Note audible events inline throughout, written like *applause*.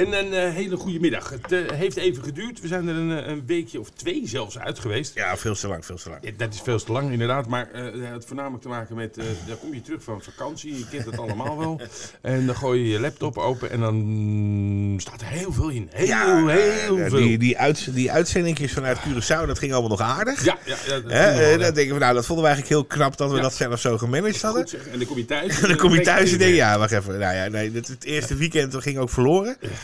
En een eh, hele goede middag. Het eh, heeft even geduurd. We zijn er een, eh, een weekje of twee zelfs uit geweest. Ja, veel te lang, veel te lang. Ja, dat is veel te lang inderdaad, maar het had voornamelijk te maken met, dan kom je terug van vakantie, je kent het allemaal wel. *laughs* En dan gooi je je laptop open en dan staat er heel veel in. Heel, heel ja, veel. Die, die, uit, die uitzendingjes vanuit Curaçao, dat ging allemaal nog aardig. Ja, ja, ja, dat wel, dan denken we, nou, dat vonden we eigenlijk heel knap dat we dat zelf zo gemanaged hadden. Zeg. En dan kom je thuis. *laughs* En dan kom je thuis en denk je, ja, wacht even. Nou ja, nee, dit, het eerste weekend ging ook verloren.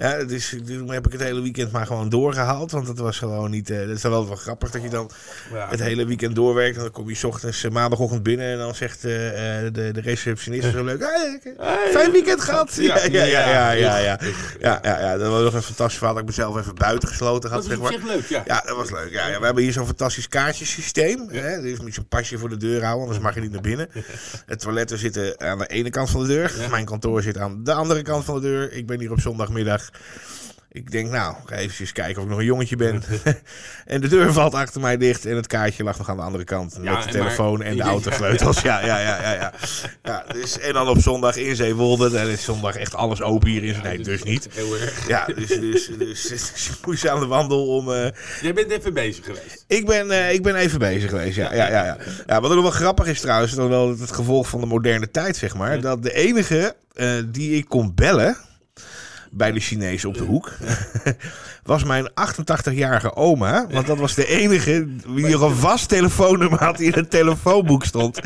Ja, dus toen heb ik het hele weekend maar gewoon doorgehaald. Want dat was gewoon niet... eh dat is dan wel wel grappig dat je dan Ja. het hele weekend doorwerkt. En dan kom je 's ochtends eh, maandagochtend binnen en dan zegt eh, de, de receptionist zo leuk... "Hey, Hey. fijn weekend gehad. Ja, Ja, ja, ja, ja, ja. ja. Ja, dat was nog een fantastisch verhaal dat ik mezelf even buiten gesloten had. Dat is zeg maar. zich leuk, ja. Ja, dat was leuk. Ja, ja, we hebben hier zo'n fantastisch kaartjesysteem. Hè? Dus moet je een pasje voor de deur houden, anders mag je niet naar binnen. *laughs* Het toiletten zitten aan de ene kant van de deur. Mijn kantoor zit aan de andere kant van de deur. Ik ben hier op zondagmiddag. Ik denk, nou, ga eventjes kijken of ik nog een jongetje ben. *laughs* en de deur valt achter mij dicht en het kaartje lag nog aan de andere kant. Ja, met de maar- telefoon en de autosleutels. *laughs* Ja, ja, ja, ja. ja. ja dus, en dan op zondag in Zeewolde. Dan is zondag echt alles open hier in zijn Nee, dus niet. Heel erg. Ja, dus, dus, dus, dus, moest aan de wandel om... eh, Jij bent even bezig geweest. ik ben, eh, ik ben even bezig geweest, ja. ja, ja, ja. ja wat ook wel grappig is trouwens, dan wel het gevolg van de moderne tijd, zeg maar. Dat de enige eh, die ik kon bellen bij de Chinees op de hoek, *laughs* was mijn 88-jarige oma. Want dat was de enige die nog een vast telefoonnummer had die in het telefoonboek stond.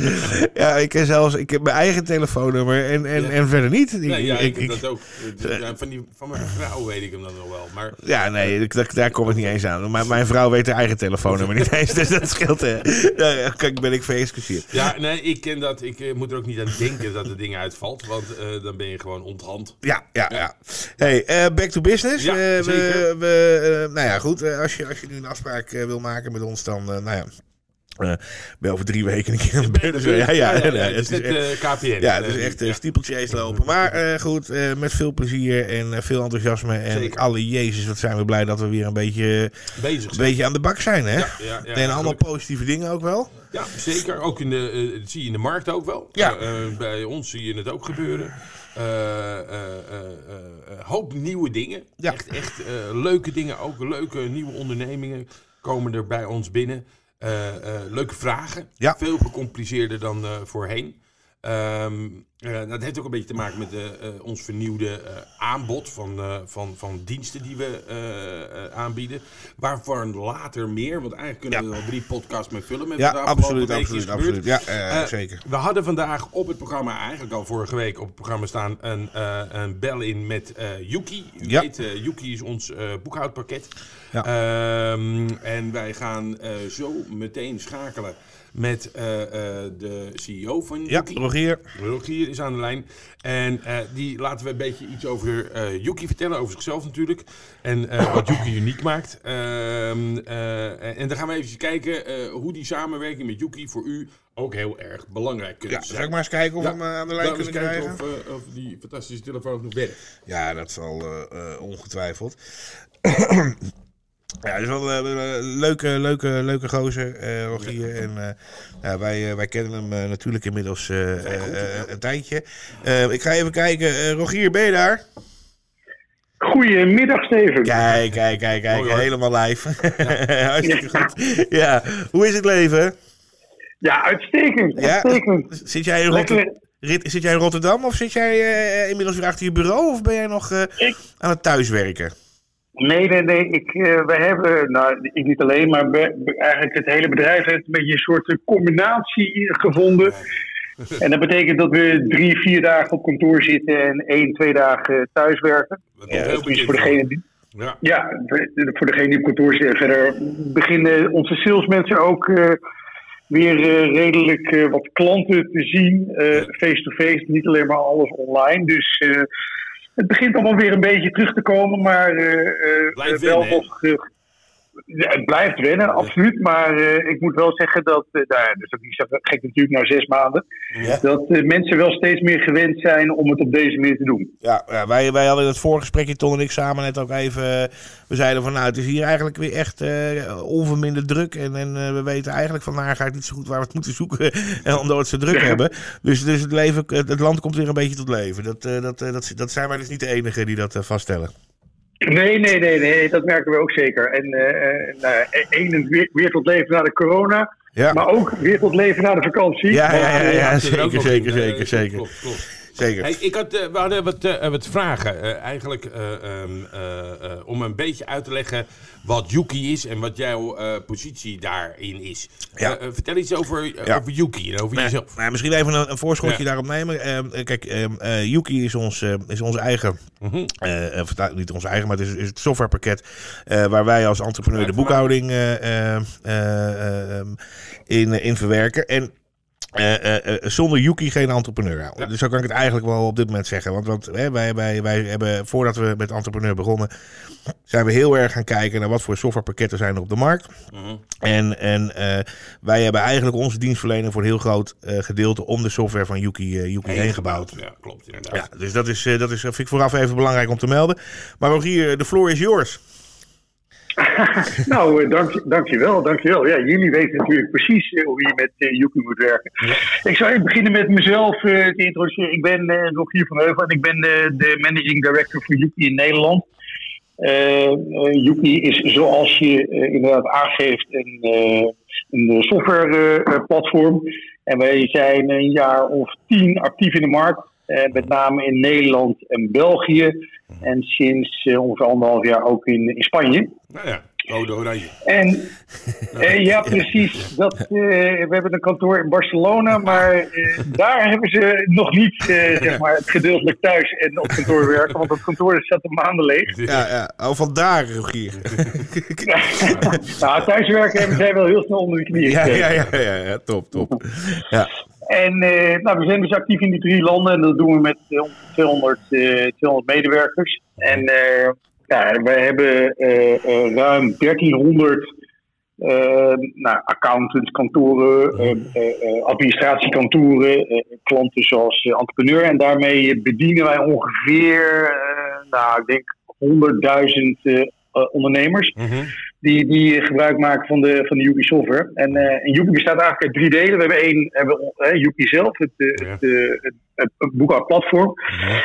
Ja, ik heb zelfs ik heb mijn eigen telefoonnummer en, en, Ja. en verder niet. Ik- Nee, ja, ik, ik- heb dat ook. Ja, van, die, van mijn vrouw weet ik hem dan nog wel. Maar Ja, nee, daar, kom ik niet eens aan. Maar mijn vrouw weet haar eigen telefoonnummer niet eens. Dus dat scheelt. eh, kijk, ben ik geëxcuseerd. Ja, nee, ik ken dat. Ik eh, moet er ook niet aan denken dat het ding uitvalt. Want eh, dan ben je gewoon onthand. Ja, ja, ja. Hey, eh, back to business. Ja, Eh, we, eh, nou ja, goed. als, je, als je nu een afspraak wil maken met ons, dan, nou ja. eh, ben over drie weken een keer aan de ja, ja, nee, het is echt- KPN. ja, het is echt uh, ja. stiepeltjes lopen. Maar goed, met veel plezier en veel enthousiasme. En Zeker. alle jezus, wat zijn we blij dat we weer een beetje, bezig een beetje aan de bak zijn, hè? Ja, ja, ja, en allemaal positieve dingen ook wel. Ja, zeker. Ook in de, dat zie je in de markt ook wel. Ja. Bij ons zie je het ook gebeuren. Eh, eh, eh, hoop nieuwe dingen. Ja. Echt, echt leuke dingen. Ook leuke nieuwe ondernemingen komen er bij ons binnen. Leuke vragen. Ja. Veel gecompliceerder dan voorheen. Ehm, eh, dat heeft ook een beetje te maken met eh, eh, ons vernieuwde aanbod van, van, van diensten die we aanbieden. Waarvan later meer, want eigenlijk kunnen Ja. we er al drie podcasts mee vullen. Met Ja, absoluut, absoluut, absoluut. Ja, zeker. We hadden vandaag op het programma, eigenlijk al vorige week op het programma staan, een, een bel in met Yuki. U Ja. weet, Yuki is ons boekhoudpakket. Ja. Ehm, en wij gaan zo meteen schakelen met eh, eh, de CEO van Ja, Yuki. Rogier. Rogier is aan de lijn. En eh, die laten we een beetje iets over Yuki vertellen, over zichzelf natuurlijk. En wat Yuki *coughs* uniek maakt. Ehm, eh, en dan gaan we even kijken hoe die samenwerking met Yuki voor u ook heel erg belangrijk kunt Ja, zijn. zal ik maar eens kijken of we Ja, hem aan de lijn kunnen krijgen? of, of die fantastische telefoon nog werkt. Ja, dat zal eh, ongetwijfeld. Ja, het is wel een leuke, leuke, leuke gozer, eh Rogier. En eh, ja, wij, eh, wij kennen hem eh, natuurlijk inmiddels eh, eh, eh, een tijdje. Eh, ik ga even kijken. Eh, Rogier, ben je daar? Goedemiddag, Steven. Kijk, kijk, kijk, kijk. Mooi. Helemaal live. *laughs* Hartstikke goed. Ja, hoe is het leven? Ja, uitstekend. Ja? uitstekend. Zit jij in, Rotter- Lekker. Rit- zit jij in Rotterdam of zit jij eh, inmiddels weer achter je bureau? Of ben jij nog eh, Ik- aan het thuiswerken? Nee, nee, nee. Ik, eh, we hebben, nou, ik niet alleen, maar we- eigenlijk het hele bedrijf heeft een beetje een soort combinatie gevonden. En dat betekent dat we drie, vier dagen op kantoor zitten en één, twee dagen thuiswerken. Heel Dus bekend voor degene die, Ja. ja, voor degene die op kantoor zitten. Verder beginnen onze salesmensen ook eh, weer eh, redelijk eh, wat klanten te zien. eh, Face-to-face, niet alleen maar alles online. Dus eh, het begint allemaal weer een beetje terug te komen. Maar eh, eh, Blijf wel nog... eh, het blijft wennen, absoluut. Maar eh, ik moet wel zeggen dat, uh, nou, dat is ook niet zo gek natuurlijk na zes maanden, Ja. dat eh, mensen wel steeds meer gewend zijn om het op deze manier te doen. Ja, ja, wij, wij hadden in het voorgesprekje, Ton en ik samen net ook even. eh, We zeiden van nou, het is hier eigenlijk weer echt eh, onverminderd druk. En, en eh, we weten eigenlijk van Naargaard niet zo goed waar we het moeten zoeken. *laughs* en omdat we het zo druk hebben. Dus, dus het, leven, het, land komt weer een beetje tot leven. Dat, eh, dat, eh, dat, dat zijn wij dus niet de enigen die dat eh, vaststellen. Nee, nee, nee, nee, dat merken we ook zeker. En eh, eh, nou, één weer, weer tot leven na de corona, Ja, maar ook weer tot leven na de vakantie. ja, ja, ja, ja, Ja, zeker, zeker, zeker, zeker. Klopt, klopt. Zeker. Hey, ik had, eh, we hadden wat, eh, wat vragen. Eh, eigenlijk eh, ehm, eh, eh, om een beetje uit te leggen wat Yuki is en wat jouw eh, positie daarin is. Ja. Eh, eh, vertel iets over, eh, Ja. over Yuki en over Nou, jezelf. nou, misschien even een, een voorschotje Ja. daarop nemen. Ehm, eh, kijk, ehm, eh, Yuki is ons, eh, is onze eigen, eh, eh, verta- niet onze eigen, maar het is, is het softwarepakket eh, waar wij als entrepreneur de boekhouding eh, eh, eh, in, eh, in verwerken. En eh, eh, eh, zonder Yuki geen entrepreneur. Ja. Dus zo kan ik het eigenlijk wel op dit moment zeggen. Want, want hè, wij, wij, wij hebben, voordat we met entrepreneur begonnen, zijn we heel erg gaan kijken naar wat voor softwarepakketten zijn er op de markt. Mhm. En, en wij hebben eigenlijk onze dienstverlening voor een heel groot gedeelte om de software van Yuki, Yuki heen gebouwd. Ja, klopt inderdaad. Ja, dus dat is, dat is, vind ik vooraf even belangrijk om te melden. Maar Rogier, de floor is yours. *laughs* Nou, eh, dank, dankjewel, dankjewel. Ja, jullie weten natuurlijk precies eh, hoe je met eh, Yuki moet werken. Ik zou even beginnen met mezelf eh, te introduceren. Ik ben eh Rogier van Heuvel en ik ben de managing director voor Yuki in Nederland. Yuki is, zoals je inderdaad aangeeft, een, een softwareplatform. en wij zijn een jaar of tien actief in de markt. Eh, met name in Nederland en België. En sinds eh, ongeveer anderhalf jaar ook in, in Spanje. Nou ja, rode oranje. En *laughs* eh, ja, precies. Dat, eh, we hebben een kantoor in Barcelona, maar eh, *laughs* daar hebben ze nog niet eh, zeg maar, het gedeeltelijk thuis en op kantoor werken, want het kantoor staat al maanden leeg. Ja, ja. Oh, vandaar, Rogier. *laughs* nou, thuiswerken hebben zij wel heel snel onder de knieën ja, ja, ja, ja, top, top. Ja, En eh, nou, we zijn dus actief in die drie landen en dat doen we met eh, ongeveer 200, eh, 200 medewerkers. En eh ja, wij hebben eh, eh, ruim 1300 eh, nou, kantoren, eh, eh, eh, administratiekantoren, eh, klanten zoals eh, entrepreneur. En daarmee bedienen wij ongeveer, eh, nou, ik denk 100.000 eh, ondernemers Mhm. die, die gebruik maken van de, van de Yuki software. En, eh en Yuki bestaat eigenlijk uit drie delen. We hebben één, hebben, Yuki zelf, het, eh, Ja. het, het, het, boekhoudplatform.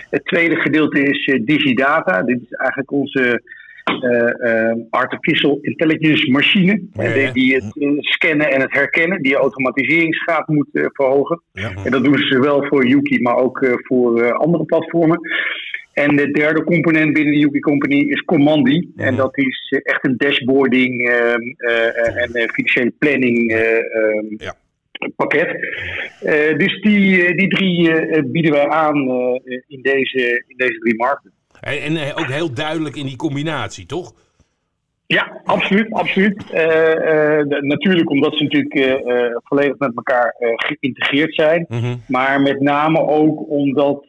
Het tweede gedeelte is Digidata. Dit is eigenlijk onze eh, eh, artificial intelligence machine. Ja, ja. die, het eh, scannen en het herkennen, die automatiseringsgraad moet verhogen. Ja. En dat doen ze zowel voor Yuki, maar ook voor andere platformen. En de derde component binnen de Yuki Company is Commandi. En dat is eh, echt een dashboarding ehm, eh, en eh, financiële planning ehm, Ja. pakket. Dus die, die drie bieden wij aan in, deze, in deze drie markten. En, en ook heel duidelijk in die combinatie, toch? Ja, absoluut, absoluut. Natuurlijk omdat ze natuurlijk volledig met elkaar geïntegreerd zijn. Mhm. Maar met name ook omdat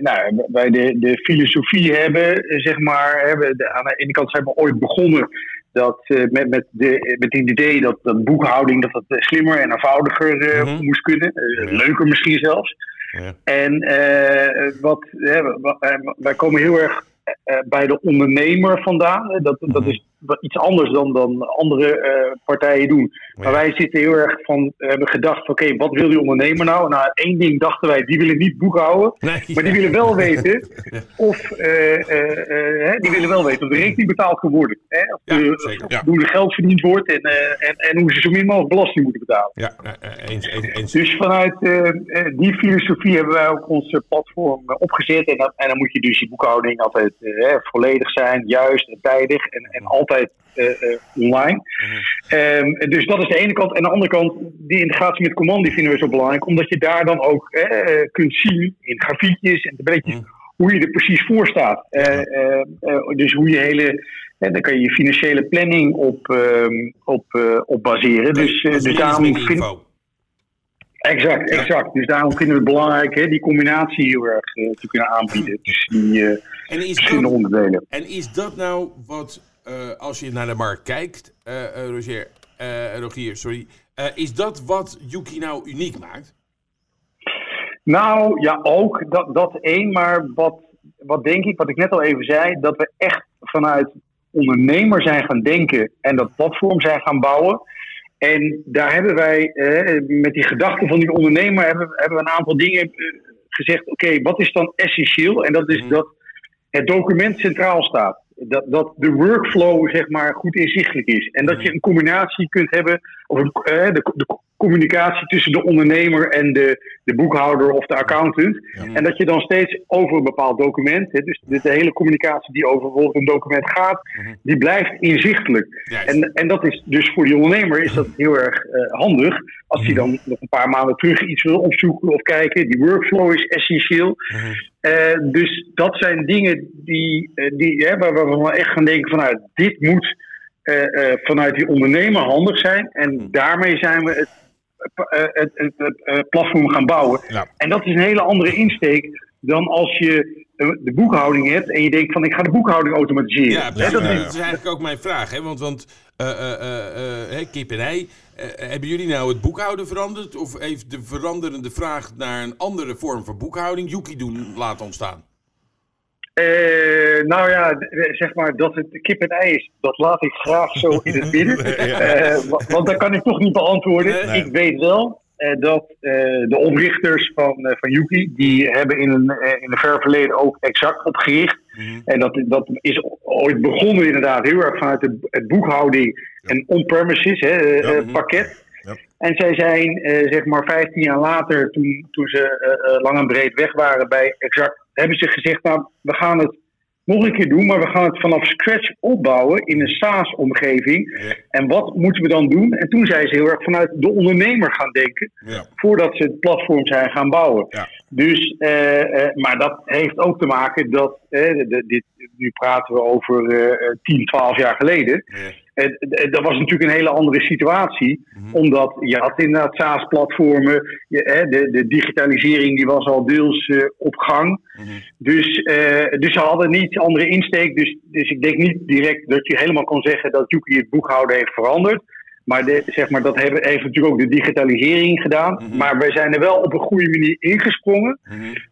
nou, wij de, de filosofie hebben, eh, zeg maar. Hebben de, aan de ene kant zijn we ooit begonnen dat, eh, met, met, de, met het idee dat, dat boekhouding dat dat eh, slimmer en eenvoudiger eh, Mhm. moest kunnen. Eh, Leuker misschien zelfs. Ja. En eh, wat, hè, eh, wij komen heel erg eh, bij de ondernemer vandaan. Eh, Dat, dat is wat iets anders dan, dan andere eh, partijen doen. Maar wij zitten heel erg van, hebben gedacht, oké, wat wil die ondernemer nou? Nou, één ding dachten wij, die willen niet boekhouden. Nee, Maar die willen wel *laughs* weten of, eh, eh, eh, die willen wel weten of de rekening betaald kan worden. Hè? Of, Ja, de- zeker. hoe er geld verdiend wordt en, eh, en, en hoe ze zo min mogelijk belasting moeten betalen. Ja, eh, eh, eens, eens, eens. Dus vanuit eh, eh, die filosofie hebben wij ook ons eh, platform eh, opgezet. En, dan- en dan moet je dus die boekhouding altijd eh, hè, volledig zijn, juist en tijdig en, en altijd eh, eh, online. Ehm, dus dat is de ene kant. En de andere kant, die integratie met Command vinden we zo belangrijk. Omdat je daar dan ook eh, kunt zien in grafiekjes en tabelletjes hoe je er precies voor staat. Dus hoe je hele... En dan kan je je financiële planning op, ehm, op, op baseren. Dus, is dus daarom vind, info. Exact, exact. Dus daarom vinden we het belangrijk hè, die combinatie heel erg eh, te kunnen aanbieden. Dus die eh, En is, verschillende dat, onderdelen. en is dat nou wat eh, als je naar de markt kijkt, Roger, Rogier, sorry, is dat wat Yuki nou uniek maakt? Nou ja, ook dat, dat één, maar wat, wat denk ik, wat ik net al even zei, dat we echt vanuit ondernemer zijn gaan denken en dat platform zijn gaan bouwen. En daar hebben wij, eh, met die gedachten van die ondernemer, hebben, hebben we een aantal dingen eh, gezegd. Oké, wat is dan essentieel? En dat is dat het document centraal staat. Dat, dat de workflow zeg maar goed inzichtelijk is. En dat je een combinatie kunt hebben, of eh, de, de communicatie tussen de ondernemer en de, de boekhouder of de accountant. En dat je dan steeds over een bepaald document, hè, dus de, de hele communicatie die over bijvoorbeeld een document gaat, die blijft inzichtelijk. Juist. En, en dat is dus voor die ondernemer is dat heel erg eh, handig. Als hij dan nog een paar maanden terug iets wil opzoeken of kijken. Die workflow is essentieel. Eh, dus dat zijn dingen die, die, hè, waar we echt gaan denken van nou, dit moet vanuit die ondernemer handig zijn. En daarmee zijn we het, eh, het, het, eh, platform gaan bouwen. Ja. En dat is een hele andere insteek dan als je eh, de boekhouding hebt en je denkt van ik ga de boekhouding automatiseren. Ja, dat is- eigenlijk ook mijn vraag. Hè? Want, want eh, eh, eh, eh, kip en ei, eh, hebben jullie nou het boekhouden veranderd? Of heeft de veranderende vraag naar een andere vorm van boekhouding Yuki doen laten ontstaan? Eh, nou ja, zeg maar dat het kip en ei is, dat laat ik graag zo in het midden. *laughs* Eh, wa- want dat kan ik toch niet beantwoorden. Nee. Ik weet wel eh, dat de oprichters van, van Yuki, die hebben in een, in een ver verleden ook exact opgericht. En dat, dat is ooit begonnen inderdaad heel erg vanuit de, het boekhouding en on-premises eh, pakket. Ja. En zij zijn, zeg maar, 15 jaar later, toen, toen ze lang en breed weg waren bij Exact, hebben ze gezegd: Nou, we gaan het nog een keer doen, maar we gaan het vanaf scratch opbouwen in een SaaS-omgeving. Ja. En wat moeten we dan doen? En toen zijn ze heel erg vanuit de ondernemer gaan denken, Ja. voordat ze het platform zijn gaan bouwen. Ja. Dus, eh, eh, maar dat heeft ook te maken dat, eh, de- dit, nu praten we over eh, 10, 12 jaar geleden. Dat was natuurlijk een hele andere situatie. Omdat je had inderdaad SaaS-platformen. De, de digitalisering die was al deels eh, op gang. Dus, eh, dus ze hadden niet andere insteek. Dus, dus ik denk niet direct dat je helemaal kan zeggen dat Yuki het boekhouden heeft veranderd. Maar, de, zeg maar dat hebben, heeft natuurlijk ook de digitalisering gedaan. Maar wij zijn er wel op een goede manier ingesprongen.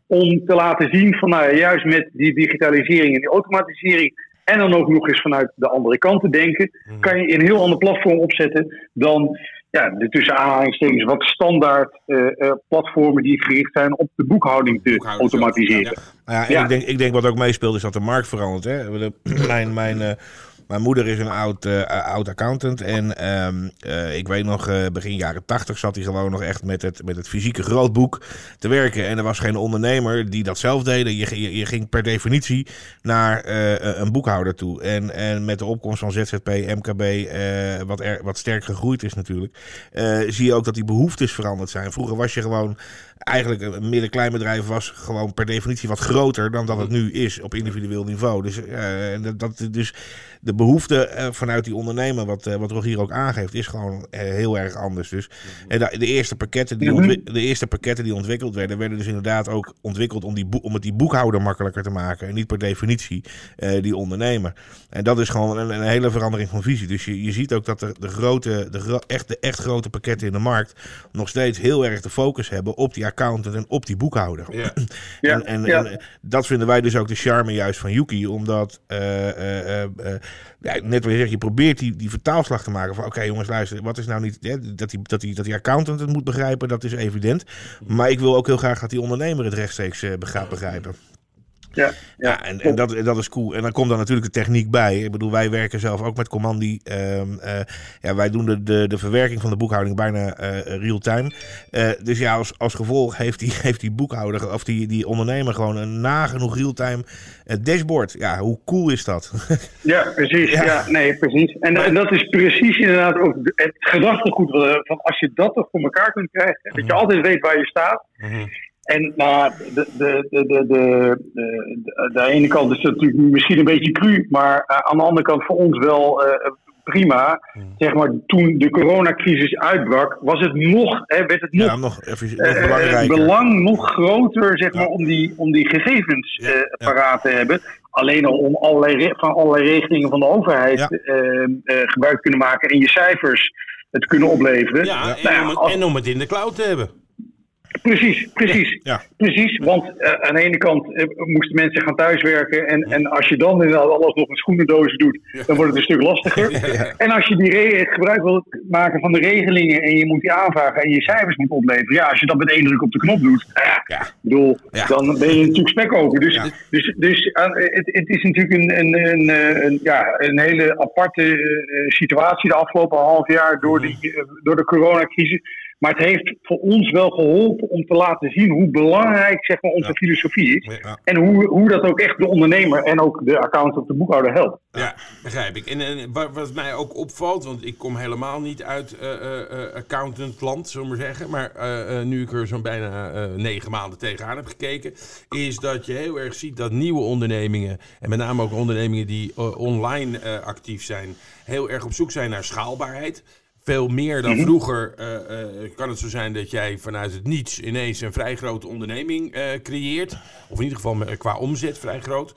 Om te laten zien van nou ja, juist met die digitalisering en die automatisering. En dan ook nog eens vanuit de andere kant te denken. Kan je een heel ander platform opzetten dan ja, de tussen aanhalingstekens wat standaard eh, eh, platformen die gericht zijn op de boekhouding te Boekhouding zelf. automatiseren. Ja, Nou ja, en Ja. Ik, denk, ik denk wat ook meespeelt is dat de markt verandert. Hè? *clears throat* Mijn, mijn, eh, mijn moeder is een oud, eh, oud accountant. En ehm, eh, ik weet nog, eh, begin jaren tachtig zat hij gewoon nog echt met het, met het fysieke grootboek te werken. En er was geen ondernemer die dat zelf deed. Je, je, je ging per definitie naar eh, een boekhouder toe. En, en met de opkomst van ZZP, MKB, eh, wat, er, wat sterk gegroeid is natuurlijk, eh, zie je ook dat die behoeftes veranderd zijn. Vroeger was je gewoon eigenlijk een midden-klein bedrijf was gewoon per definitie wat groter dan dat het nu is op individueel niveau. Dus, eh, en dat, dat, dus de behoefte eh, vanuit die ondernemer, wat, eh, wat Rogier ook aangeeft, is gewoon heel erg anders. Dus en de, de, eerste pakketten die Mhm. ontwi- de eerste pakketten die ontwikkeld werden, werden dus inderdaad ook ontwikkeld om, die om het die boekhouder makkelijker te maken. En niet per definitie eh, die ondernemer. En dat is gewoon een, een hele verandering van visie. Dus je, je ziet ook dat de, de, grote, de, gro- echt, de echt grote pakketten in de markt nog steeds heel erg de focus hebben op die accountant en op die boekhouder. ja. *clears throat* Ja, en en, ja. en, eh, dat vinden wij dus ook de charme juist van Yuki. Omdat, eh, eh, ja, net wat je zegt, je probeert die, die vertaalslag te maken van... Oké jongens, luister, wat is nou niet... Hè, dat, die, dat, die, dat die accountant het moet begrijpen, dat is evident. Maar ik wil ook heel graag dat die ondernemer het rechtstreeks gaat begrijpen. Ja, Ja, en, en, dat, dat is cool. En dan komt dan natuurlijk de techniek bij. Ik bedoel, wij werken zelf ook met Commandi. Ehm, eh, ja, wij doen de, de, de verwerking van de boekhouding bijna eh, real-time. Eh, dus ja, als, als gevolg heeft die, *laughs* heeft die boekhouder of die, die ondernemer gewoon een nagenoeg real-time dashboard. Ja, hoe cool is dat? *laughs* Ja, precies. Ja. Ja. nee, precies. En, en dat is precies inderdaad ook het gedachtegoed van van als je dat toch voor elkaar kunt krijgen, dat je altijd weet waar je staat. En nou, de, de, de, de, de, de, de ene kant is het natuurlijk misschien een beetje cru, maar eh, aan de andere kant voor ons wel eh, prima. Zeg maar, toen de coronacrisis uitbrak, was het nog, hè, werd het nog, Ja, nog even nog belangrijker. belang nog groter zeg maar, om, die, om die gegevens Ja, eh, ja. paraat te hebben. Alleen al om allerlei, van allerlei regelingen van de overheid Ja. gebruik te kunnen maken en je cijfers het kunnen opleveren. Ja, Nou en, om het, als- en om het in de cloud te hebben. Precies, precies. Ja. Precies, want eh, aan de ene kant eh, moesten mensen gaan thuiswerken. En, en als je dan inderdaad alles nog met schoenendozen doet, dan wordt het een stuk lastiger. *laughs* En als je die re- gebruik wil maken van de regelingen en je moet die aanvragen en je cijfers moet opleveren. Ja, als je dat met één druk op de knop doet, nou ja, bedoel, dan ben je natuurlijk spekkoper. Dus, Ja. dus, dus eh, het, het is natuurlijk een, een, een, eh, een, ja, een hele aparte eh, situatie de afgelopen half jaar door, die, eh, door de coronacrisis. Maar het heeft voor ons wel geholpen om te laten zien hoe belangrijk zeg maar, onze Ja. filosofie is. Ja. En hoe, hoe dat ook echt de ondernemer en ook de accountant of de boekhouder helpt. Ja, begrijp ik. En, en wa- wat mij ook opvalt, want ik kom helemaal niet uit eh, eh, accountantland, zullen we maar zeggen. Maar nu ik er zo'n bijna negen maanden tegenaan heb gekeken, is dat je heel erg ziet dat nieuwe ondernemingen, en met name ook ondernemingen die online actief zijn, heel erg op zoek zijn naar schaalbaarheid. Veel meer dan vroeger eh, eh, kan het zo zijn dat jij vanuit het niets ineens een vrij grote onderneming eh, creëert. Of in ieder geval qua omzet vrij groot.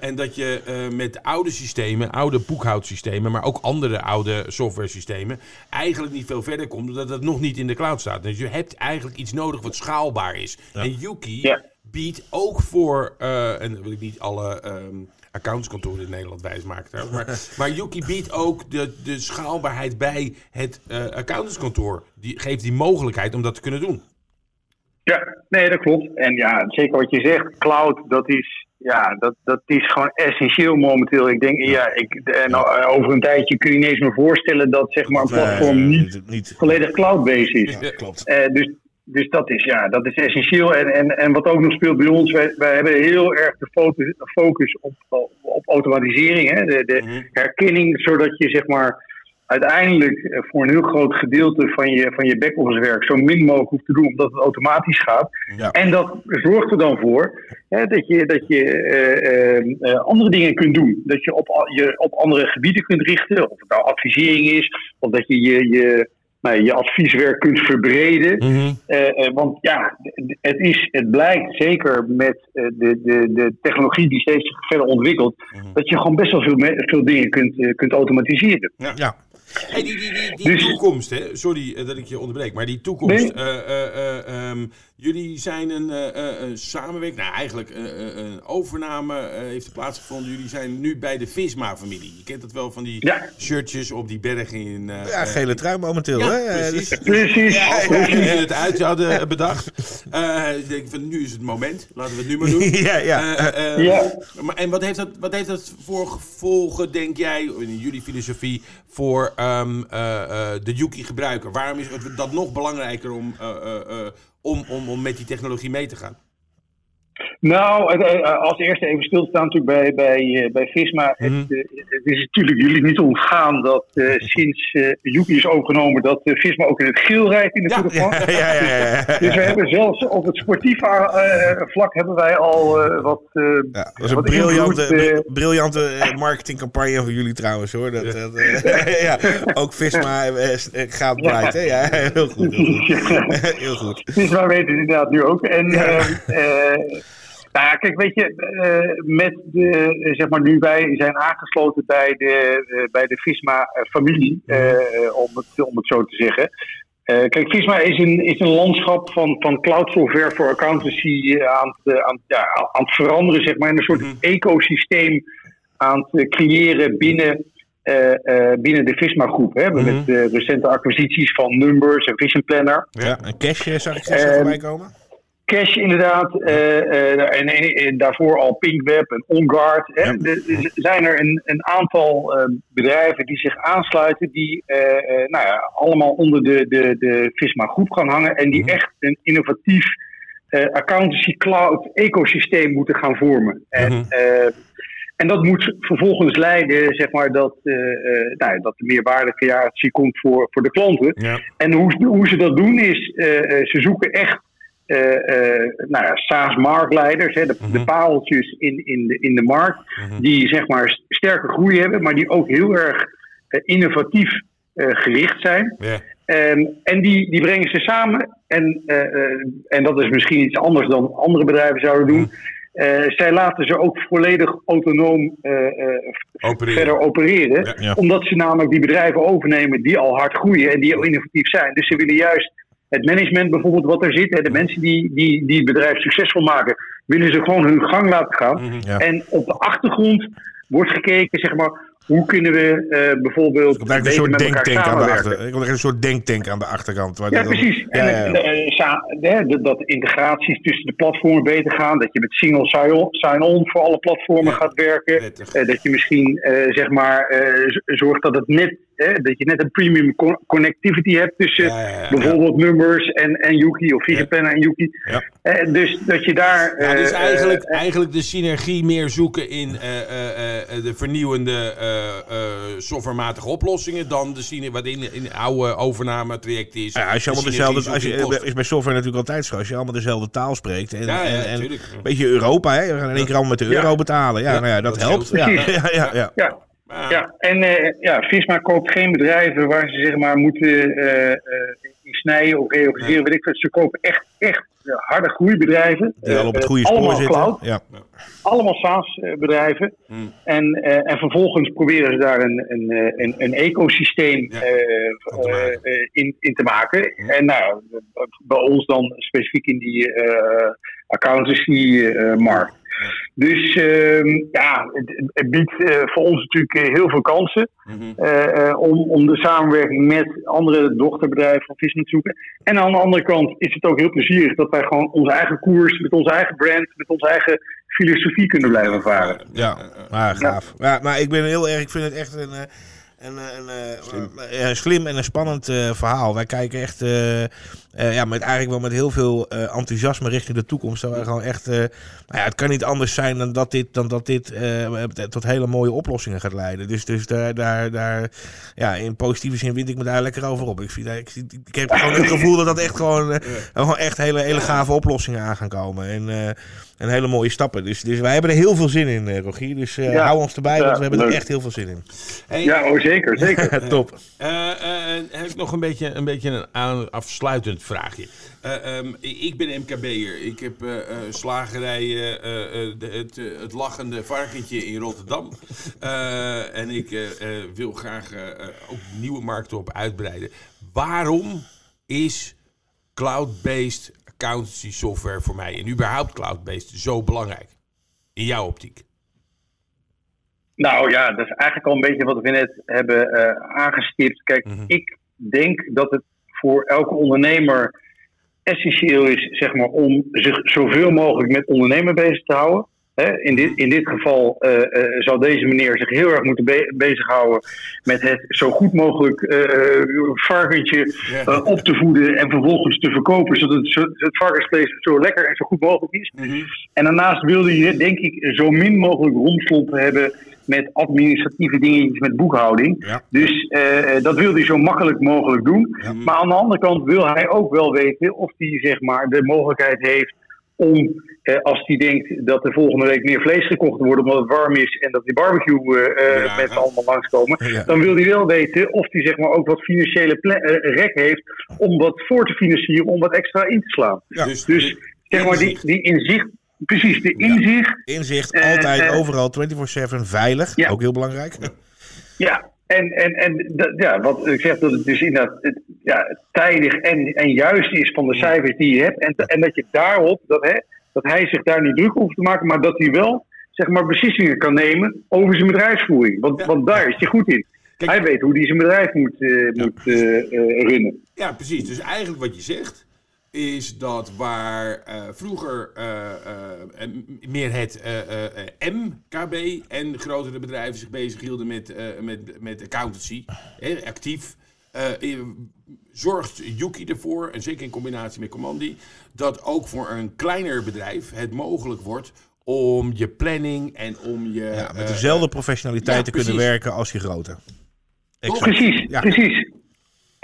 En dat je met oude systemen, oude boekhoudsystemen, maar ook andere oude software systemen, eigenlijk niet veel verder komt, omdat het nog niet in de cloud staat. Dus je hebt eigenlijk iets nodig wat schaalbaar is. En Yuki Ja. biedt ook voor, en dan wil ik niet alle ehm accountskantoren in Nederland wijsmaken trouwens, maar, maar Yuki biedt ook de, de schaalbaarheid bij het eh accountantskantoor. Die geeft die mogelijkheid om dat te kunnen doen. Ja, nee, dat klopt. En ja, zeker wat je zegt, cloud, dat is, ja, dat, dat is gewoon essentieel momenteel. Ik denk, ja, ik, en over een tijdje kun je niet eens meer voorstellen dat zeg maar, een platform Nee, niet niet, niet. volledig cloud-based is. Ja, klopt. Eh, dus, dus dat is, ja, dat is essentieel. En, en, en wat ook nog speelt bij ons, wij, wij hebben heel erg de focus, focus op, op automatisering. Hè? De, de Mhm. herkenning, zodat je zeg maar uiteindelijk eh, voor een heel groot gedeelte van je, van je back-office werk zo min mogelijk hoeft te doen, omdat het automatisch gaat. Ja. En dat zorgt er dan voor hè, dat je, dat je eh, eh, eh, andere dingen kunt doen. Dat je op, je op andere gebieden kunt richten, of het nou advisering is, of dat je je, je, nou, je advieswerk kunt verbreden. Eh, eh, want ja, het, is, het blijkt zeker met eh, de, de, de technologie die steeds verder ontwikkelt, dat je gewoon best wel veel, veel dingen kunt, kunt automatiseren. Ja. Hey, die die, die, die Dus- toekomst, hè? sorry dat ik je onderbreek, maar die toekomst. Nee. eh, eh, eh, ehm, jullie zijn een eh, eh, een samenwerking, nou eigenlijk eh, eh, een overname eh, heeft er plaatsgevonden. Jullie zijn nu bij de Visma-familie. Je kent dat wel van die Ja. shirtjes op die bergen in. eh, ja, gele trui momenteel. ja, hè? Eh, precies. Precies. Precies. het uit hadden *laughs* bedacht. Eh, ik denk van nu is het moment. Laten we het nu maar doen. *laughs* Ja, ja. Eh, eh, Ja. Maar, en wat heeft, dat, wat heeft dat voor gevolgen, denk jij, in jullie filosofie, voor ehm, eh, eh, de Yuki-gebruiker? Waarom is het dat nog belangrijker om, eh, eh, eh, om, om, om met die technologie mee te gaan? Nou, het, eh, als eerste even stilstaan natuurlijk bij, bij, eh, bij Visma. Mhm. Het, eh, het is natuurlijk jullie niet ontgaan dat eh, sinds eh Yuki is overgenomen, dat eh, Visma ook in het geel rijdt in de Ja, Tour de France. ja, ja, ja, ja. *laughs* Dus we hebben zelfs op het sportieve eh, vlak hebben wij al eh, wat. eh, Ja, dat was een briljante, invloed, eh, briljante eh, marketingcampagne van jullie trouwens hoor. Dat, dat, eh, *laughs* ja, ook Visma eh, eh, gaat blij. hè? Ja, *laughs* heel goed. Heel goed. Visma weet het inderdaad nu ook. En Ja. eh, eh, nou ja, kijk, weet je, eh, met de, eh, zeg maar, nu wij zijn aangesloten bij de, eh, bij de Visma-familie, om, het, om het zo te zeggen. Kijk, Visma is een, is een landschap van, van cloud software voor accountancy aan, het, aan, ja, aan het veranderen, zeg maar, in een soort Mhm. ecosysteem aan het creëren binnen, binnen de Visma-groep. Hè? Mhm. Met de recente acquisities van Numbers en Vision Planner. Ja, een cash zag ik Ehm, voorbij komen. Cash inderdaad, eh, eh, en, en- en daarvoor al Pinkweb en OnGuard. Hè. Ja. Er er zijn er een, een aantal eh, bedrijven die zich aansluiten, die nou ja, allemaal onder de, de, de Visma groep gaan hangen en die Mhm. echt een innovatief accountancy cloud ecosysteem moeten gaan vormen. En, Mhm. en dat moet vervolgens leiden, zeg maar, dat, nou, dat de komt voor, voor de klanten. Ja. En hoe, ze- hoe ze dat doen is, ze zoeken echt eh, nou ja, SaaS-marktleiders, hè, de, de Mhm. paaltjes in, in, de, in de markt, Mhm. die zeg maar st- sterke groei hebben, maar die ook heel erg eh, innovatief gericht zijn. Ehm, en die, die brengen ze samen. En, en dat is misschien iets anders dan andere bedrijven zouden doen. Eh, zij laten ze ook volledig autonoom Opereren. verder opereren. Ja. Ja. Omdat ze namelijk die bedrijven overnemen die al hard groeien en die al innovatief zijn. Dus ze willen juist het management bijvoorbeeld wat er zit, hè, de mensen die, die, die het bedrijf succesvol maken, willen ze gewoon hun gang laten gaan. Mhm. Ja. En op de achtergrond wordt gekeken, zeg maar, hoe kunnen we eh, bijvoorbeeld Er beter een soort denktank aan de samenwerken. achter. Er komt echt een soort denktank aan de achterkant. waar Ja, dan- precies. Ja, en ja, ja. dat, integraties tussen de platformen beter gaan. Dat je met single sign-on voor alle platformen gaat werken. Eh, dat je misschien eh, zeg maar zorgt dat het net, hè, dat je net een premium co- connectivity hebt tussen Ja, ja, ja. bijvoorbeeld numbers en, en Yuki of Vigepen en Yuki. Ja. Eh, dus dat je daar. Ja, dus eh, eigenlijk, eh, eigenlijk de synergie meer zoeken in eh, eh, eh, de vernieuwende eh, eh, softwarematige oplossingen dan de synergie wat in, in oude overname traject is. Ja, als je allemaal dezelfde, als je, is bij software natuurlijk altijd zo. Als je allemaal dezelfde taal spreekt. En, Ja, ja, en, een beetje Europa, hè? We gaan in één keer allemaal met de euro Ja. betalen. Ja, Ja, nou ja, dat, dat helpt. Ja, ja, ja, ja. ja, en eh, ja, Visma koopt geen bedrijven waar ze zeg maar moeten eh, eh, in snijden of reorganiseren. Weet ik veel. Ze kopen echt, echt harde groeibedrijven. Die al op het goede spoor allemaal zitten. cloud, Ja. allemaal SaaS-bedrijven. Hmm. En, eh, en vervolgens proberen ze daar een, een, eh, een, een ecosysteem Ja, eh, eh, eh, in, in te maken. Hmm. En nou, bij ons dan specifiek in die eh accountancy-markt. Dus ehm, ja, het, het biedt eh, voor ons natuurlijk eh, heel veel kansen. Mhm. eh, eh, om, om de samenwerking met andere dochterbedrijven van Visma te zoeken. En aan de andere kant is het ook heel plezierig dat wij gewoon onze eigen koers, met onze eigen brand, met onze eigen filosofie kunnen blijven varen. Ja, maar gaaf. Ja, maar ik ben heel erg, ik vind het echt een, eh, een, eh, een, eh, eh, slim en een spannend eh, verhaal. Wij kijken echt, eh, eh, ja, met eigenlijk wel met heel veel eh, enthousiasme richting de toekomst. Dat gewoon echt, eh, nou ja, het kan niet anders zijn dan dat dit, dan dat dit eh, tot hele mooie oplossingen gaat leiden. Dus, dus daar, daar, daar, ja, in positieve zin wind ik me daar lekker over op. Ik, vind, ik, ik heb gewoon het gevoel dat dat echt gewoon, eh, gewoon echt hele, hele gave oplossingen aan gaan komen. En, eh, en hele mooie stappen. Dus, dus wij hebben er heel veel zin in, eh, Rogier. Dus eh, Ja. hou ons erbij, Ja, want we hebben er echt heel veel zin in. Hey, Ja, oh, zeker, zeker. *laughs* Top. Eh, eh, heb ik nog een beetje een, beetje een aan, afsluitend vraagje. Eh, ehm, ik ben MKB'er. Ik heb eh, eh, slagerij eh, eh, de- het, het lachende varkentje in Rotterdam. Eh, en ik eh, eh, wil graag eh, eh, ook nieuwe markten op uitbreiden. Waarom is cloud-based accountancy software voor mij en überhaupt cloud-based zo belangrijk? In jouw optiek. Nou ja, dat is eigenlijk al een beetje wat we net hebben eh, aangestipt. Kijk, Mhm. ik denk dat het voor elke ondernemer essentieel is, zeg maar, om zich zoveel mogelijk met ondernemen bezig te houden. In, dit, in dit geval eh, zal deze meneer zich heel erg moeten be- bezighouden met het zo goed mogelijk eh, varkentje op te voeden en vervolgens te verkopen, zodat het, het varkensvlees zo lekker en zo goed mogelijk is. En daarnaast wilde je, denk ik, zo min mogelijk romslomp hebben met administratieve dingetjes met boekhouding. Ja. Dus dat wil hij zo makkelijk mogelijk doen. Maar aan de andere kant wil hij ook wel weten of hij zeg maar, de mogelijkheid heeft om, eh, als hij denkt dat er volgende week meer vlees gekocht wordt omdat het warm is en dat die barbecue eh, eh, Ja. mensen allemaal langskomen, Ja. dan wil hij wel weten of hij zeg maar, ook wat financiële eh, rek heeft om wat voor te financieren, om wat extra in te slaan. Ja. Dus, Dus zeg maar, die, inzicht. die inzicht, precies, de inzicht Inzicht, Eh, altijd, overal, 24-7, veilig. Ja. Ook heel belangrijk. Ja, en, en, en dat- ja, wat ik zeg, dat het dus inderdaad het, ja, tijdig en, en juist is van de cijfers die je hebt. En, en dat je daarop, dat, hè, dat hij zich daar niet druk hoeft te maken, maar dat hij wel zeg maar, beslissingen kan nemen over zijn bedrijfsvoering. Want, Ja. want daar is hij goed in. Kijk- hij weet hoe hij zijn bedrijf moet, eh, moet eh, eh, runnen. Ja, precies. Dus eigenlijk wat je zegt is dat waar eh, vroeger eh, eh, meer het eh, eh, eh, MKB en grotere bedrijven zich bezighielden met, eh, met, met accountancy, hè, actief, zorgt Yuki ervoor, en zeker in combinatie met Commandi, dat ook voor een kleiner bedrijf het mogelijk wordt om je planning en om je... Ja, met dezelfde professionaliteit ja, te kunnen werken als die grote. Exact. Precies, Ja. precies.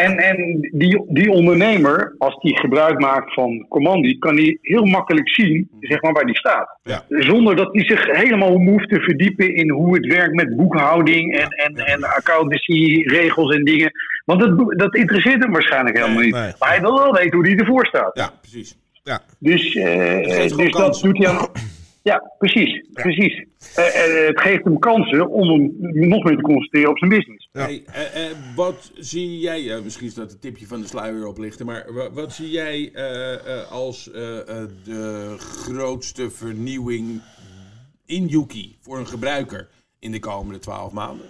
En, en die, die ondernemer, als die gebruik maakt van Commandi, kan die heel makkelijk zien zeg maar, waar die staat. Ja. Zonder dat hij zich helemaal hoeft te verdiepen in hoe het werkt met boekhouding en, en, en accountancy, regels en dingen. Want dat, dat interesseert hem waarschijnlijk helemaal niet. nee. Maar hij wil wel weten hoe hij ervoor staat. Ja, precies. Ja. Dus, eh, gewoon dus dat doet hij aan. *coughs* Ja, precies. precies. Eh, eh, het geeft hem kansen om hem nog meer te concentreren op zijn business. Ja. Hey, eh, eh, wat zie jij, misschien is dat een tipje van de sluier oplichten, maar wa- wat zie jij eh, eh, als eh, eh, de grootste vernieuwing in Yuki voor een gebruiker in de komende twaalf maanden?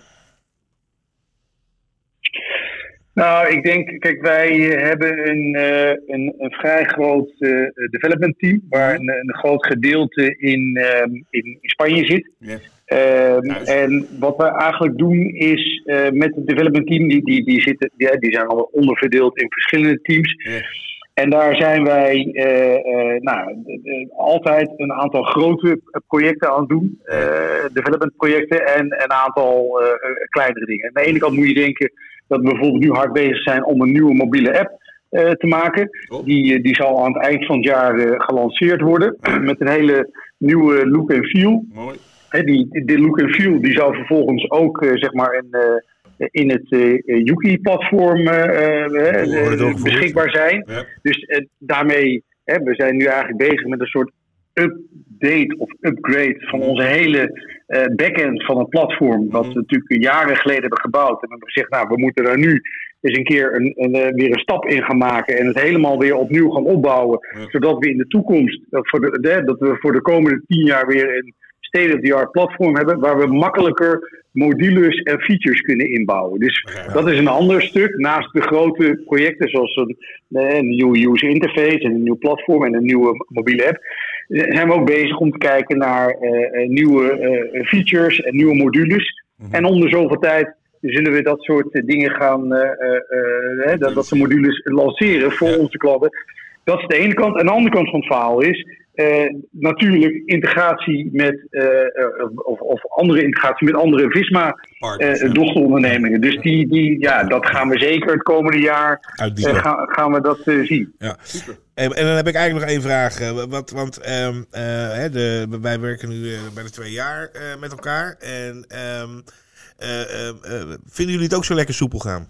Nou, ik denk, kijk, wij eh, hebben een, eh, een, een vrij groot eh, development team, waar een, een groot gedeelte in, ehm, in, in Spanje zit. Ja. Ehm, Juist. en wat we eigenlijk doen is met het development team, die, die, die, zitten, die, die zijn al onderverdeeld in verschillende teams. Ja. En daar zijn wij nou, altijd een aantal grote projecten aan het doen. development projecten en een aantal kleinere dingen. Aan de ene kant moet je denken dat we bijvoorbeeld nu hard bezig zijn om een nieuwe mobiele app eh, te maken. Oh. Die, eh, die zal aan het eind van het jaar eh, gelanceerd worden. *clears throat* Met een hele nieuwe look en feel. Mooi. Hè, die, die look en feel die zou vervolgens ook zeg maar in, eh, in het Yuki-platform beschikbaar zijn. Ja. Dus daarmee, hè, we zijn nu eigenlijk bezig met een soort update of upgrade van onze hele eh, backend van het platform. Wat we natuurlijk jaren geleden hebben gebouwd. En we hebben gezegd, nou, we moeten daar nu eens een keer een, een, eh, weer een stap in gaan maken. En het helemaal weer opnieuw gaan opbouwen. Ja. Zodat we in de toekomst, eh, voor de, de- dat we voor de komende tien jaar weer een state-of-the-art platform hebben. Waar we makkelijker modules en features kunnen inbouwen. Dus Ja. dat is een ander stuk. Naast de grote projecten zoals een, een nieuwe user interface en een nieuw platform en een nieuwe mobiele app. Zijn we ook bezig om te kijken naar eh, eh, nieuwe eh, features en nieuwe modules. En om de zoveel tijd zullen we dat soort dingen gaan, dat, dat soort modules lanceren voor Ja. onze klanten. Dat is de ene kant. En de andere kant van het verhaal is eh, natuurlijk integratie met, eh, eh, of, of andere integratie met andere Visma Partners, eh, ja. dochterondernemingen. Dus die, die, ja, dat gaan we zeker het komende jaar gaan, gaan we dat zien. Ja. En, en dan heb ik eigenlijk nog één vraag. Wat, want ehm, eh, hè, de, wij werken nu bijna twee jaar met elkaar. En ehm, eh, eh, eh, vinden jullie het ook zo lekker soepel gaan?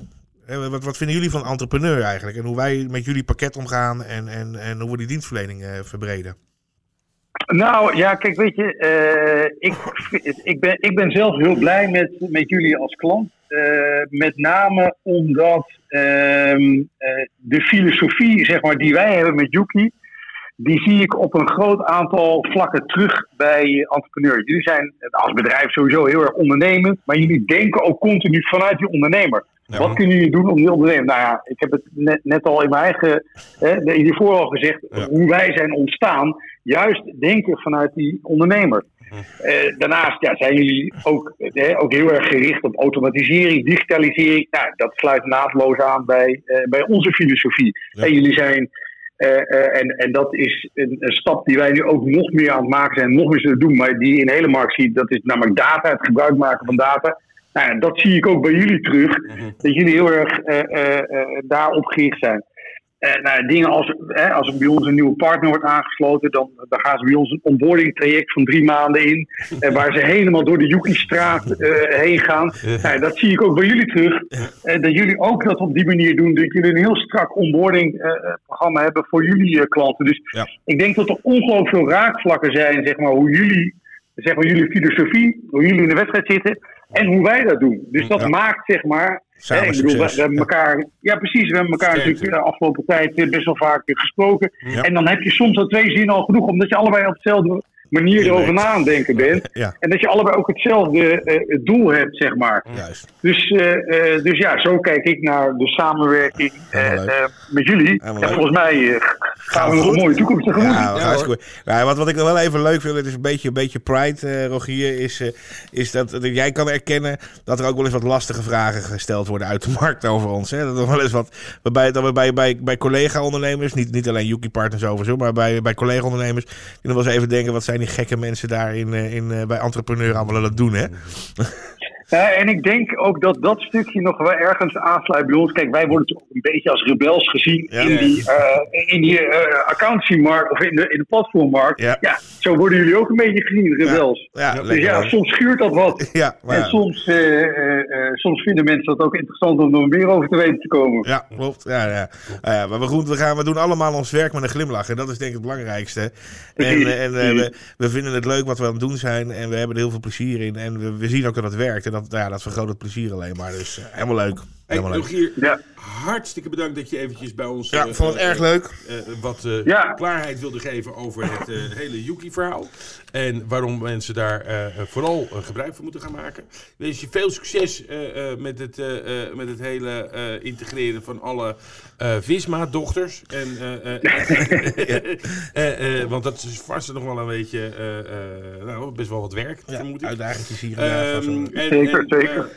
Wat, wat vinden jullie van entrepreneur eigenlijk? En hoe wij met jullie pakket omgaan en, en, en hoe we die dienstverlening verbreden? Nou ja, kijk, weet je, eh, ik, ik, ben, ik ben zelf heel blij met, met jullie als klant. Eh, met name omdat ehm, eh, de filosofie zeg maar, die wij hebben met Yuki, die zie ik op een groot aantal vlakken terug bij entrepreneurs. Jullie zijn als bedrijf sowieso heel erg ondernemend, maar jullie denken ook continu vanuit die ondernemer. Ja. Wat kunnen jullie doen om die ondernemer? Nou ja, ik heb het net, net al in mijn eigen, hè, hiervoor al gezegd, Ja. hoe wij zijn ontstaan. Juist denken vanuit die ondernemer. Eh, daarnaast ja, zijn jullie ook, eh, ook heel erg gericht op automatisering, digitalisering. Nou, dat sluit naadloos aan bij, eh, bij onze filosofie. Ja. En jullie zijn, eh, en, en dat is een, een stap die wij nu ook nog meer aan het maken zijn, nog meer zullen doen, maar die je in de hele markt ziet, dat is namelijk data, het gebruik maken van data. Nou, dat zie ik ook bij jullie terug, dat jullie heel erg eh, eh, eh, daarop gericht zijn. Nou, dingen als, hè, als er bij ons een nieuwe partner wordt aangesloten, dan, dan gaan ze bij ons een onboarding traject van drie maanden in. *laughs* eh, waar ze helemaal door de Yuki-straat heen gaan. Nou, dat zie ik ook bij jullie terug. Dat jullie ook dat op die manier doen. Dat jullie een heel strak onboarding programma hebben voor jullie klanten. Dus Ja. ik denk dat er ongelooflijk veel raakvlakken zijn, zeg maar, hoe jullie, zeg maar, jullie filosofie, hoe jullie in de wedstrijd zitten. En hoe wij dat doen. Dus dat Ja. maakt, zeg maar, Samen Hè, ik bedoel, we, hebben elkaar, ja precies, we hebben elkaar natuurlijk de afgelopen tijd eh, best wel vaak eh, gesproken. Ja. En dan heb je soms al twee zinnen al genoeg, omdat je allebei op dezelfde manier erover na aan denken bent. Ja, En dat je allebei ook hetzelfde eh, doel hebt, zeg maar. juist. Dus, eh, eh, dus ja, zo kijk ik naar de samenwerking eh, eh, met jullie. Helemaal En leuk. volgens mij eh, gaan we nog een mooie toekomst tegemoet. Ja, Ja, goed. Nou, wat, wat ik nog wel even leuk vind, het is een beetje, een beetje pride, eh, Rogier, is, eh, is dat, dat jij kan erkennen dat er ook wel eens wat lastige vragen gesteld worden uit de *laughs* markt over ons. Hè? Dat er wel eens wat, waarbij, dat we bij, bij, bij collega-ondernemers, niet, niet alleen Yuki-partners overigens, maar bij, bij collega-ondernemers, die nog wel eens even denken, wat zijn die gekke mensen daar in, eh, in, eh, bij entrepreneur allemaal het doen, hè? Ja, en ik denk ook dat dat stukje nog wel ergens aansluit bij ons. Kijk, wij worden toch een beetje als rebels gezien Ja. in die, eh in die eh, accountancymarkt of in de, in de platformmarkt. Ja. Ja. zo worden jullie ook een beetje gezien, rebels. Ja, dus lekker, ja, soms schuurt dat wat. *laughs* Ja, maar En soms, eh, soms vinden mensen dat ook interessant om er meer over te weten te komen. Ja, klopt. Ja, ja. Maar we, goed, we, gaan, we doen allemaal ons werk met een glimlach. En dat is denk ik het belangrijkste. En, en we, we vinden het leuk wat we aan het doen zijn. En we hebben er heel veel plezier in. En we, we zien ook dat het werkt. En dat, ja, dat vergroot het plezier alleen maar. Dus eh, helemaal leuk. Hey, Helemaal leuk. Rogier, Ja. hartstikke bedankt dat je eventjes bij ons... Ja, eh, vond het eh, erg leuk. eh, wat eh, Ja. klaarheid wilde geven over het eh, hele Yuki-verhaal. En waarom mensen daar eh, eh, vooral eh, gebruik van moeten gaan maken. Ik wens je veel succes eh, eh, met, het, eh, eh, met het hele eh, integreren van alle eh Visma-dochters. En, *laughs* eh, eh, eh, eh, want dat is vast nog wel een beetje, eh, eh, nou, best wel wat werk, Ja, vermoed ik. uitdagingjes hier en daar. Ehm, en, Zeker, en, zeker.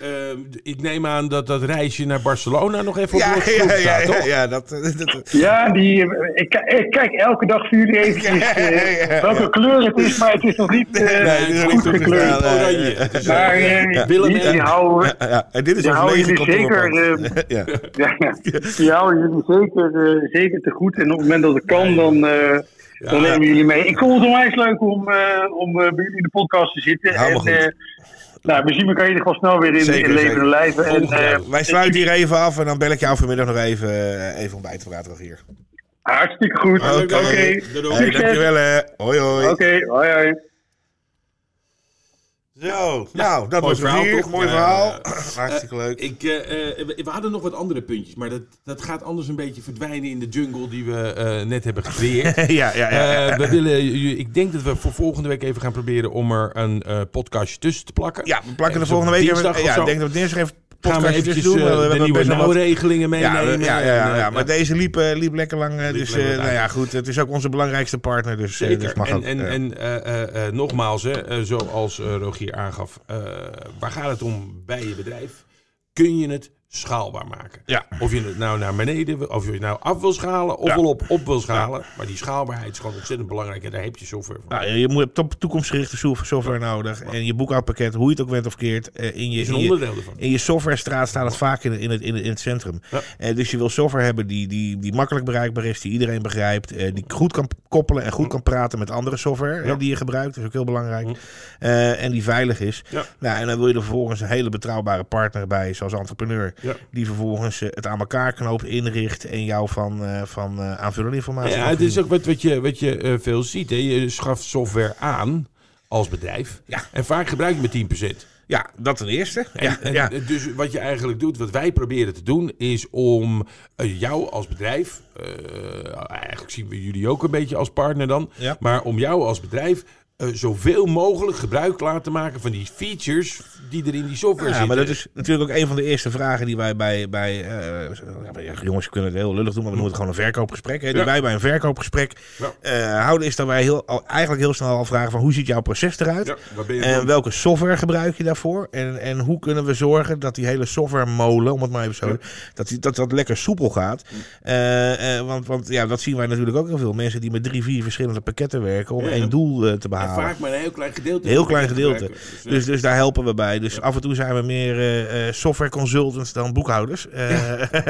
ik neem aan dat dat reisje naar Barcelona nog even op ja, de ja, staat, ja, toch? ja, dat, dat, dat- Ja, die, ik, ki- ik kijk elke dag voor jullie eventjes *laughs* Ja, ja, ja. welke kleur het is, maar het is nog niet eh, Nee, het is goed niet gekleurd. nee. Oranje. Eh, Maar eh, Willem die, en- houden, ja, ja. En dit is houden jullie zeker, kantoorpand. ja. ja, *laughs* ja, die houden jullie zeker, eh, zeker te goed. En op het moment dat het kan, dan, eh, dan nemen we jullie mee. Ik vond het onwijs leuk om, eh, om eh, bij jullie in de podcast te zitten. Helemaal en, goed. eh, nou, we zien elkaar in ieder geval snel weer in, Zeker, in levende zeker. lijven. En, eh, Wij sluiten hier even af en dan bel ik jou vanmiddag nog even, eh, even om bij te praten hier. Hartstikke goed. Oké. Oké, Doei, doei. Hey, dankjewel hè. Hoi hoi. Oké, hoi hoi. Zo, nou, dat mooi was verhaal, verhaal, toch? Mooi Ja, verhaal. ja, *clears throat* Hartstikke leuk. Ik, eh, eh, we we hadden nog wat andere puntjes, maar dat, dat gaat anders een beetje verdwijnen in de jungle die we eh, net hebben gecreëerd. *laughs* ja, ja, ja. Eh, we willen, ik denk dat we voor volgende week even gaan proberen om er een eh, podcastje tussen te plakken. ja, we plakken de volgende week dinsdag even. of Ja, zo. ik denk dat we dinsdag even gaan we eventjes doen. eh, we hebben de nieuwe nauwregelingen meenemen. ja, ja, ja, en, ja, eh, maar deze liep, eh, liep lekker lang. eh, Liep dus lekker eh, nou ja, goed. Het is ook onze belangrijkste partner. Dus, eh, Zeker. dus mag en ook. en, en eh, eh, eh, nogmaals, hè, eh, zoals eh, Rogier aangaf, eh, waar gaat het om bij je bedrijf? Kun je het schaalbaar maken? Ja. Of je het nou naar beneden, of je het nou af wil schalen, of Ja. wel op, op wil schalen. Maar die schaalbaarheid is gewoon ontzettend belangrijk en daar heb je software voor. Nou, je moet top toekomstgerichte sof- software nodig. En je boekhoudpakket, hoe je het ook went of keert. eh, in je, is een in je, onderdeel ervan. In je softwarestraat staat het vaak in, het- in, het, in, het, centrum. Eh, dus je wil software hebben die, die, die makkelijk bereikbaar is, die iedereen begrijpt, eh, die goed kan koppelen en goed kan praten met andere software die je gebruikt. Dat is ook heel belangrijk. Mm. En die veilig is. Ja. Nou, en dan wil je er vervolgens een hele betrouwbare partner bij, zoals entrepreneur, Ja. die vervolgens eh, het aan elkaar knoopt, inricht en jou van, eh, van eh, aanvullende informatie. Ja, het is ook wat, wat je, wat je veel ziet. Hè. Je schaft software aan als bedrijf. Ja. En vaak gebruik je met 10%. Ja, dat ten eerste. En, ja, en ja. Dus wat je eigenlijk doet, wat wij proberen te doen, is om jou als bedrijf, eigenlijk zien we jullie ook een beetje als partner dan, Ja. maar om jou als bedrijf eh, zoveel mogelijk gebruik te laten maken van die features die er in die software Ja, zitten. maar dat is natuurlijk ook een van de eerste vragen die wij bij, bij ja, bij- jongens kunnen het heel lullig doen, maar we noemen het gewoon een verkoopgesprek. Hè, die Ja. wij bij een verkoopgesprek Ja. eh, houden is dat wij heel, eigenlijk heel snel al vragen van hoe ziet jouw proces eruit? Ja, En welke software gebruik je daarvoor? En, en hoe kunnen we zorgen dat die hele software molen, om het maar even zo, dat, die, dat dat lekker soepel gaat? Want want ja, dat zien wij natuurlijk ook heel veel mensen die met drie, vier verschillende pakketten werken om Ja. één doel te En behalen. Vaak maar een heel klein gedeelte. Heel klein gedeelte. Dus, eh, Dus, dus daar helpen we bij. Dus af en toe zijn we meer eh, eh, software consultants dan boekhouders. Eh,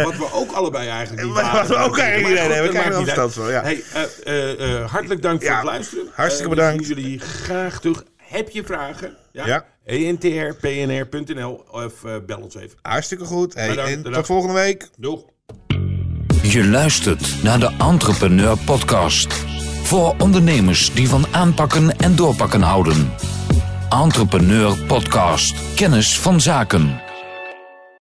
Wat we ook allebei eigenlijk *laughs* niet Wat- we ook eigenlijk niet goed, We krijgen van, ja. Hey, eh, eh, eh, hartelijk dank voor Ja, het luisteren. hartstikke bedankt. We zien jullie graag terug. Heb je vragen? Ja. entrpnr.nl of bel ons even. Hartstikke goed. Hey, Bedankt, en bedankt. tot volgende week. Doeg. Je luistert naar de Entrepreneur Podcast. Voor ondernemers die van aanpakken en doorpakken houden. Entrepreneur Podcast. Kennis van zaken.